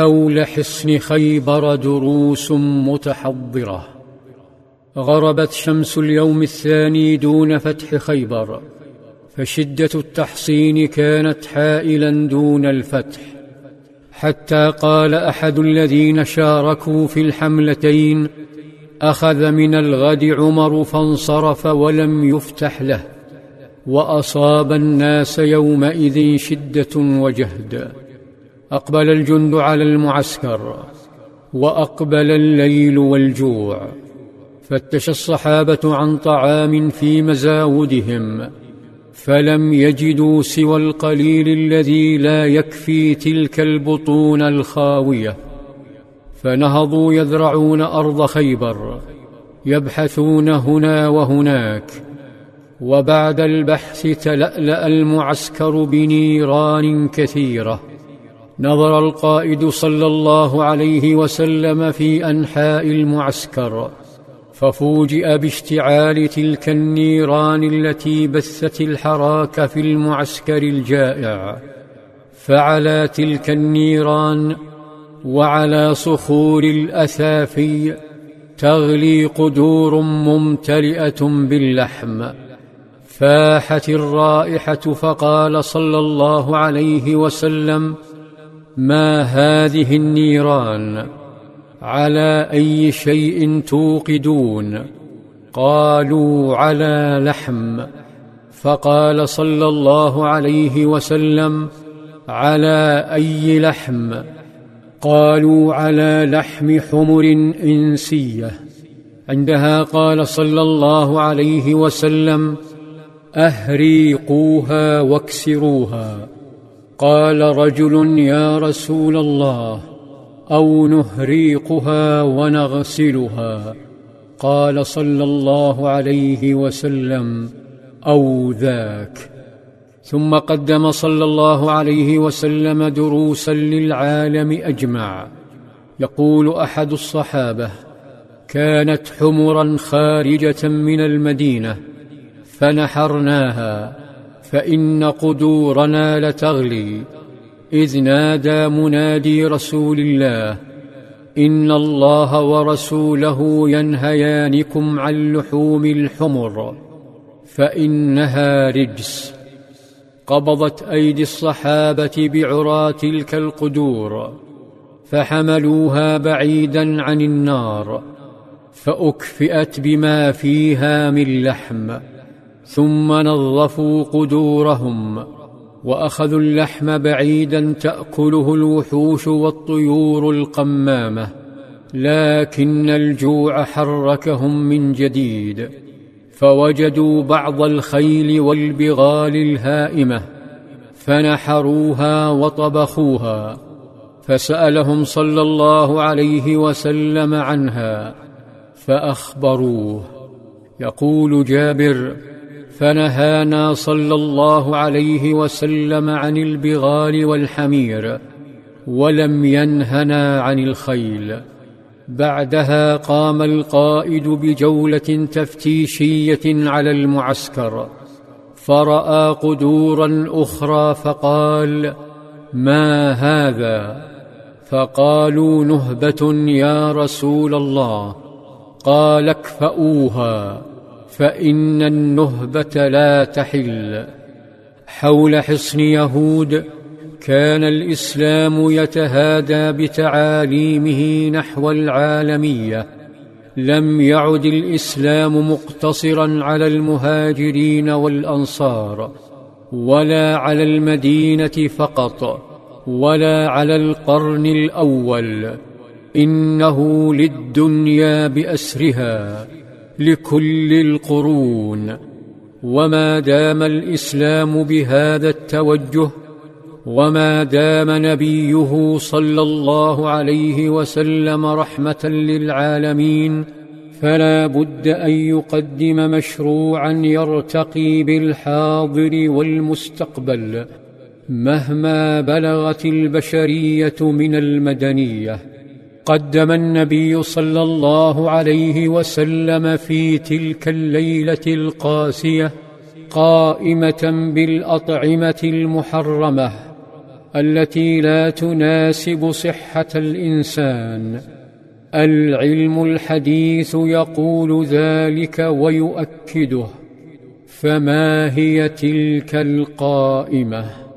حول حصن خيبر دروس متحضرة. غربت شمس اليوم الثاني دون فتح خيبر فشدة التحصين كانت حائلا دون الفتح. حتى قال أحد الذين شاركوا في الحملتين أخذ من الغد عمر فانصرف ولم يفتح له وأصاب الناس يومئذ شدة وجهد. أقبل الجند على المعسكر وأقبل الليل والجوع فتش الصحابة عن طعام في مزاودهم فلم يجدوا سوى القليل الذي لا يكفي تلك البطون الخاوية فنهضوا يذرعون أرض خيبر يبحثون هنا وهناك وبعد البحث تلألأ المعسكر بنيران كثيرة. نظر القائد صلى الله عليه وسلم في أنحاء المعسكر ففوجئ باشتعال تلك النيران التي بثت الحراك في المعسكر الجائع. فعلى تلك النيران وعلى صخور الاثافي تغلي قدور ممتلئة باللحم. فاحت الرائحة فقال صلى الله عليه وسلم ما هذه النيران على أي شيء توقدون؟ قالوا على لحم. فقال صلى الله عليه وسلم على أي لحم؟ قالوا على لحم حمر إنسية. عندها قال صلى الله عليه وسلم أهريقوها واكسروها. قال رجل يا رسول الله أو نهريقها ونغسلها؟ قال صلى الله عليه وسلم أو ذاك. ثم قدم صلى الله عليه وسلم دروسا للعالم أجمع. يقول أحد الصحابة كانت حمرا خارجة من المدينة فنحرناها. فإن قدورنا لتغلي إذ نادى منادي رسول الله إن الله ورسوله ينهيانكم عن لحوم الحمر فإنها رجس. قبضت أيدي الصحابة بعرى تلك القدور فحملوها بعيدا عن النار فأكفئت بما فيها من لحم. ثم نظفوا قدورهم وأخذوا اللحم بعيدا تأكله الوحوش والطيور القمامة لكن الجوع حركهم من جديد. فوجدوا بعض الخيل والبغال الهائمة فنحروها وطبخوها فسألهم صلى الله عليه وسلم عنها فأخبروه. يقول جابر فنهانا صلى الله عليه وسلم عن البغال والحمير ولم ينهنا عن الخيل. بعدها قام القائد بجولة تفتيشية على المعسكر فرأى قدورا أخرى فقال ما هذا؟ فقالوا نهبة يا رسول الله. قال اكفاوها فإن النهبة لا تحل. حول حصن يهود كان الإسلام يتهادى بتعاليمه نحو العالمية. لم يعد الإسلام مقتصرا على المهاجرين والأنصار ولا على المدينة فقط ولا على القرن الأول. إنه للدنيا بأسرها. لكل القرون وما دام الإسلام بهذا التوجه وما دام نبيه صلى الله عليه وسلم رحمة للعالمين فلا بد أن يقدم مشروعا يرتقي بالحاضر والمستقبل مهما بلغت البشرية من المدنية. قدم النبي صلى الله عليه وسلم في تلك الليلة القاسية قائمة بالأطعمة المحرمة التي لا تناسب صحة الإنسان. العلم الحديث يقول ذلك ويؤكده. فما هي تلك القائمة؟